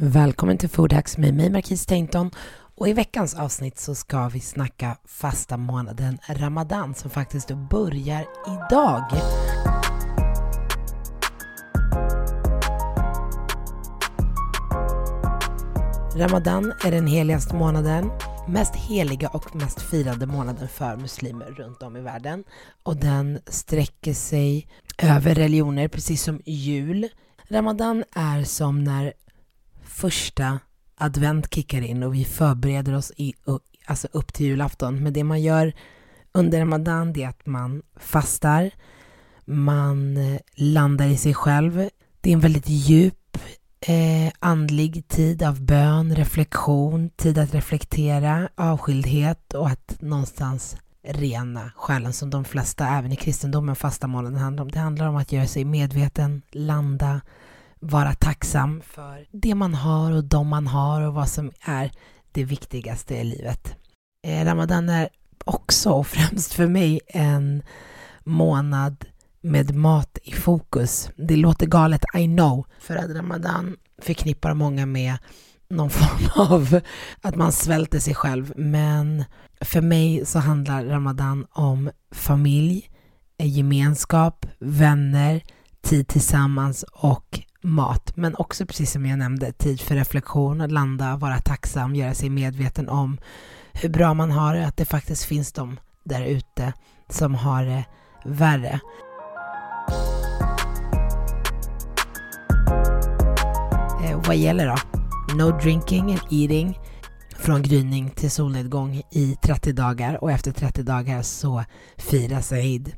Välkommen till FoodHacks med mig, Marquis Tainton. Och i veckans avsnitt så ska vi snacka fasta månaden Ramadan som faktiskt börjar idag. Ramadan är den heligaste månaden, mest heliga och mest firade månaden för muslimer runt om i världen. Och den sträcker sig över religioner, precis som jul. Ramadan är som när första advent kickar in och vi förbereder oss i, alltså upp till julafton. Men det man gör under Ramadan det är att man fastar, man eh, landar i sig själv. Det är en väldigt djup eh, andlig tid av bön, reflektion, tid att reflektera, avskildhet och att någonstans rena själen som de flesta, även i kristendomen, fasta månaden handlar om. Det handlar om att göra sig medveten, landa, vara tacksam för det man har och de man har och vad som är det viktigaste i livet. Eh, Ramadan är också och främst för mig en månad med mat i fokus. Det låter galet, I know, för att Ramadan förknippar många med någon form av att man svälter sig själv. Men för mig så handlar Ramadan om familj, eh, gemenskap, vänner, tid tillsammans och mat, men också precis som jag nämnde, tid för reflektion, att landa, vara tacksam, göra sig medveten om hur bra man har det, att det faktiskt finns de där ute som har det värre. Eh, vad gäller då? No drinking and eating från gryning till solnedgång i 30 dagar och efter 30 dagar så firas Eid.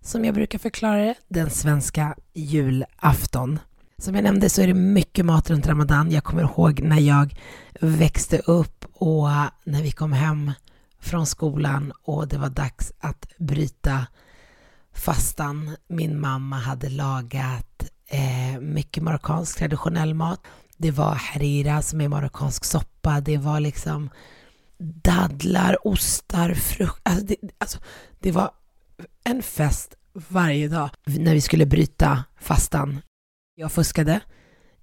Som jag brukar förklara det, den svenska julafton. Som jag nämnde så är det mycket mat runt Ramadan. Jag kommer ihåg när jag växte upp och när vi kom hem från skolan och det var dags att bryta fastan. Min mamma hade lagat eh, mycket marockansk traditionell mat. Det var harira som är marockansk soppa. Det var liksom dadlar, ostar, frukt. Alltså det, alltså det var en fest varje dag när vi skulle bryta fastan. Jag fuskade.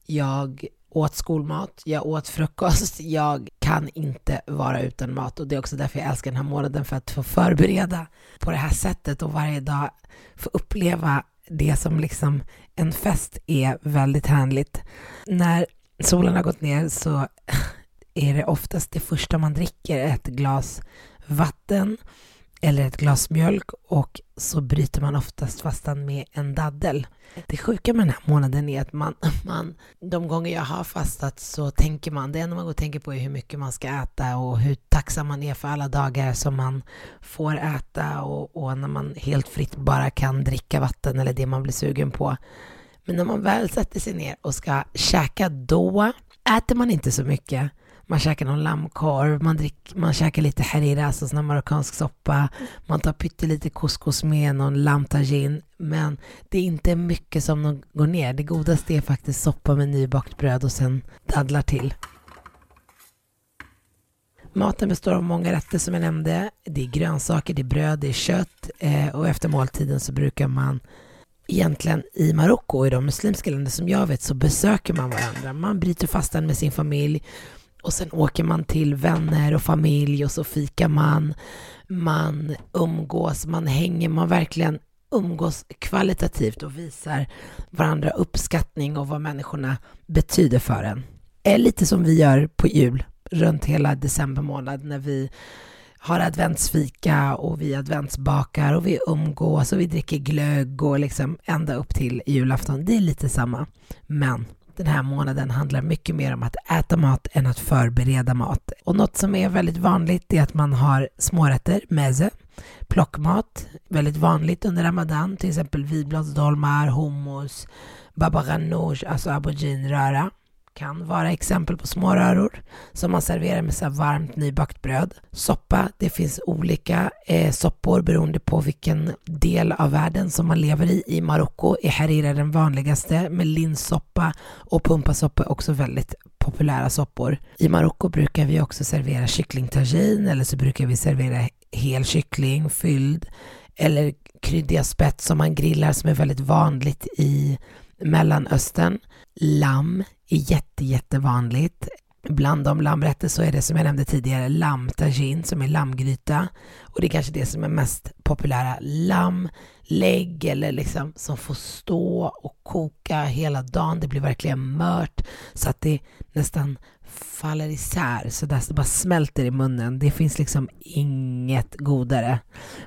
Jag åt skolmat, jag åt frukost. Jag kan inte vara utan mat och det är också därför jag älskar den här månaden för att få förbereda på det här sättet och varje dag få uppleva det som liksom en fest är väldigt härligt. När solen har gått ner så är det oftast det första man dricker ett glas vatten eller ett glas mjölk och så bryter man oftast fastan med en daddel. Det sjuka med den här månaden är att man, man, de gånger jag har fastat så tänker man, det enda man går och tänker på är hur mycket man ska äta och hur tacksam man är för alla dagar som man får äta och, och när man helt fritt bara kan dricka vatten eller det man blir sugen på. Men när man väl sätter sig ner och ska käka, då äter man inte så mycket man käkar någon lammkorv, man, drick, man käkar lite harira, alltså sån marockansk soppa, man tar pyttelite couscous med någon lammtagine, men det är inte mycket som går ner. Det godaste är faktiskt soppa med nybakt bröd och sen dadlar till. Maten består av många rätter som jag nämnde. Det är grönsaker, det är bröd, det är kött eh, och efter måltiden så brukar man egentligen i Marocko och i de muslimska länder som jag vet så besöker man varandra. Man bryter fastan med sin familj och sen åker man till vänner och familj och så fikar man. Man umgås, man hänger, man verkligen umgås kvalitativt och visar varandra uppskattning och vad människorna betyder för en. Det är lite som vi gör på jul runt hela december månad när vi har adventsfika och vi adventsbakar och vi umgås och vi dricker glögg och liksom ända upp till julafton. Det är lite samma. Men den här månaden handlar mycket mer om att äta mat än att förbereda mat. Och något som är väldigt vanligt är att man har smårätter, meze, plockmat, väldigt vanligt under Ramadan, till exempel vitbladsdolmar, hummus, baba ganoush, alltså aubergine-röra kan vara exempel på småröror som man serverar med så varmt nybakt bröd. Soppa, det finns olika eh, soppor beroende på vilken del av världen som man lever i. I Marocko är harira den vanligaste, med linssoppa och pumpasoppa är också väldigt populära soppor. I Marocko brukar vi också servera kycklingtagine eller så brukar vi servera hel kyckling fylld eller kryddiga spett som man grillar som är väldigt vanligt i Mellanöstern. Lamm är jätte, jättevanligt. Bland de lammrätter så är det som jag nämnde tidigare lamm tagine som är lammgryta och det är kanske det som är mest populära. Lamm, lägg eller liksom som får stå och koka hela dagen. Det blir verkligen mört så att det nästan faller isär så där det bara smälter i munnen. Det finns liksom inget godare.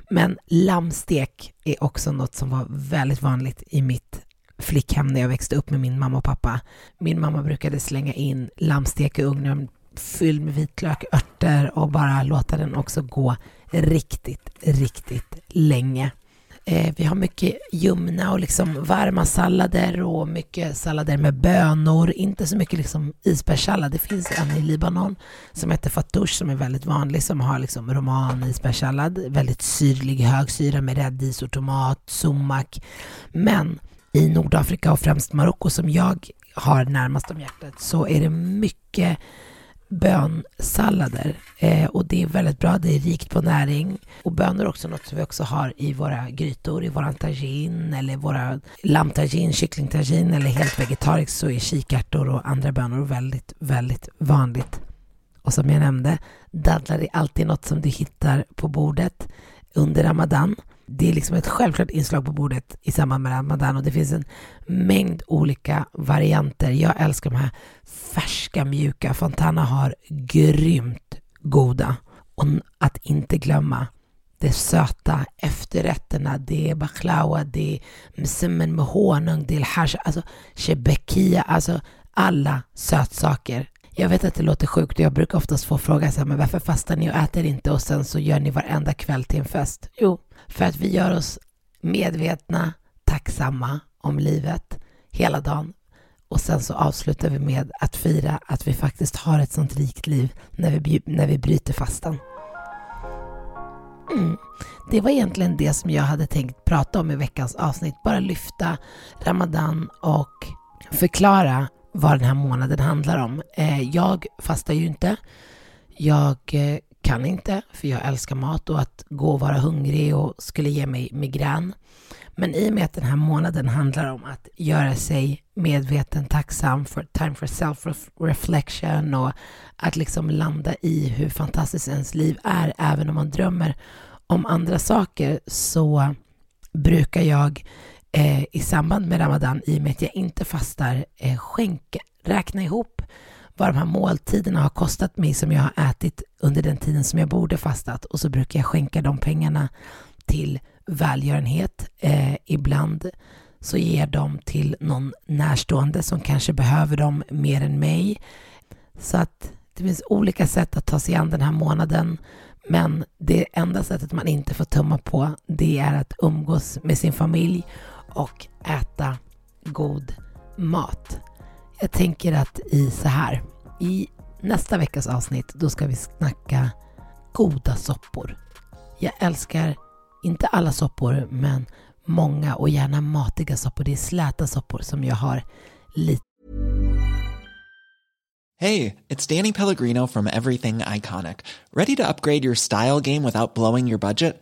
Men lammstek är också något som var väldigt vanligt i mitt flickhem där jag växte upp med min mamma och pappa. Min mamma brukade slänga in lammstek i ugnen fylld med vitlök, örter och bara låta den också gå riktigt, riktigt länge. Eh, vi har mycket ljumna och liksom varma sallader och mycket sallader med bönor. Inte så mycket liksom isbergssallad. Det finns en i Libanon som heter fatouche som är väldigt vanlig som har liksom roman isbergssallad. Väldigt syrlig, hög syra med rädis och tomat, sumak. Men i Nordafrika och främst Marocko som jag har närmast om hjärtat så är det mycket bönsallader eh, och det är väldigt bra. Det är rikt på näring och bönor är också något som vi också har i våra grytor, i våran tagine eller våra lammtagine, kycklingtagine eller helt vegetariskt så är kikärtor och andra bönor väldigt, väldigt vanligt. Och som jag nämnde, dadlar är alltid något som du hittar på bordet under Ramadan det är liksom ett självklart inslag på bordet i samband med Ramadan och det finns en mängd olika varianter. Jag älskar de här färska, mjuka. Fontana har grymt goda. Och att inte glömma det söta efterrätterna. Det är baklava, det är msemen med honung, det är hash, alltså shebekia, alltså alla sötsaker. Jag vet att det låter sjukt och jag brukar oftast få frågan så här, men varför fastar ni och äter inte och sen så gör ni varenda kväll till en fest? Jo, för att vi gör oss medvetna, tacksamma om livet hela dagen. Och sen så avslutar vi med att fira att vi faktiskt har ett sånt rikt liv när vi, när vi bryter fastan. Mm. Det var egentligen det som jag hade tänkt prata om i veckans avsnitt. Bara lyfta Ramadan och förklara vad den här månaden handlar om. Eh, jag fastar ju inte. Jag eh, kan inte, för jag älskar mat och att gå och vara hungrig och skulle ge mig migrän. Men i och med att den här månaden handlar om att göra sig medveten, tacksam för time for self-reflection och att liksom landa i hur fantastiskt ens liv är, även om man drömmer om andra saker, så brukar jag eh, i samband med Ramadan, i och med att jag inte fastar, eh, skänka, räkna ihop vad de här måltiderna har kostat mig som jag har ätit under den tiden som jag borde fastat och så brukar jag skänka de pengarna till välgörenhet. Eh, ibland så ger jag dem till någon närstående som kanske behöver dem mer än mig. Så att det finns olika sätt att ta sig an den här månaden. Men det enda sättet man inte får tumma på det är att umgås med sin familj och äta god mat. Jag tänker att i så här, i nästa veckas avsnitt, då ska vi snacka goda soppor. Jag älskar, inte alla soppor, men många och gärna matiga soppor. Det är släta soppor som jag har lite Hej, det är Danny Pellegrino from Everything Iconic. Ready to upgrade your style game without blowing your budget?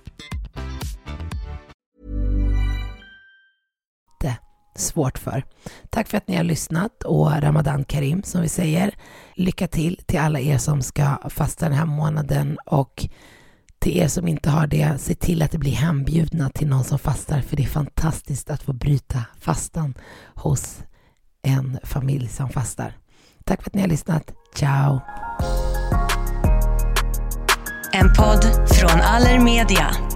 Svårt för. Tack för att ni har lyssnat och Ramadan Karim som vi säger. Lycka till till alla er som ska fasta den här månaden och till er som inte har det, se till att det blir hembjudna till någon som fastar för det är fantastiskt att få bryta fastan hos en familj som fastar. Tack för att ni har lyssnat. Ciao! En podd från Allermedia.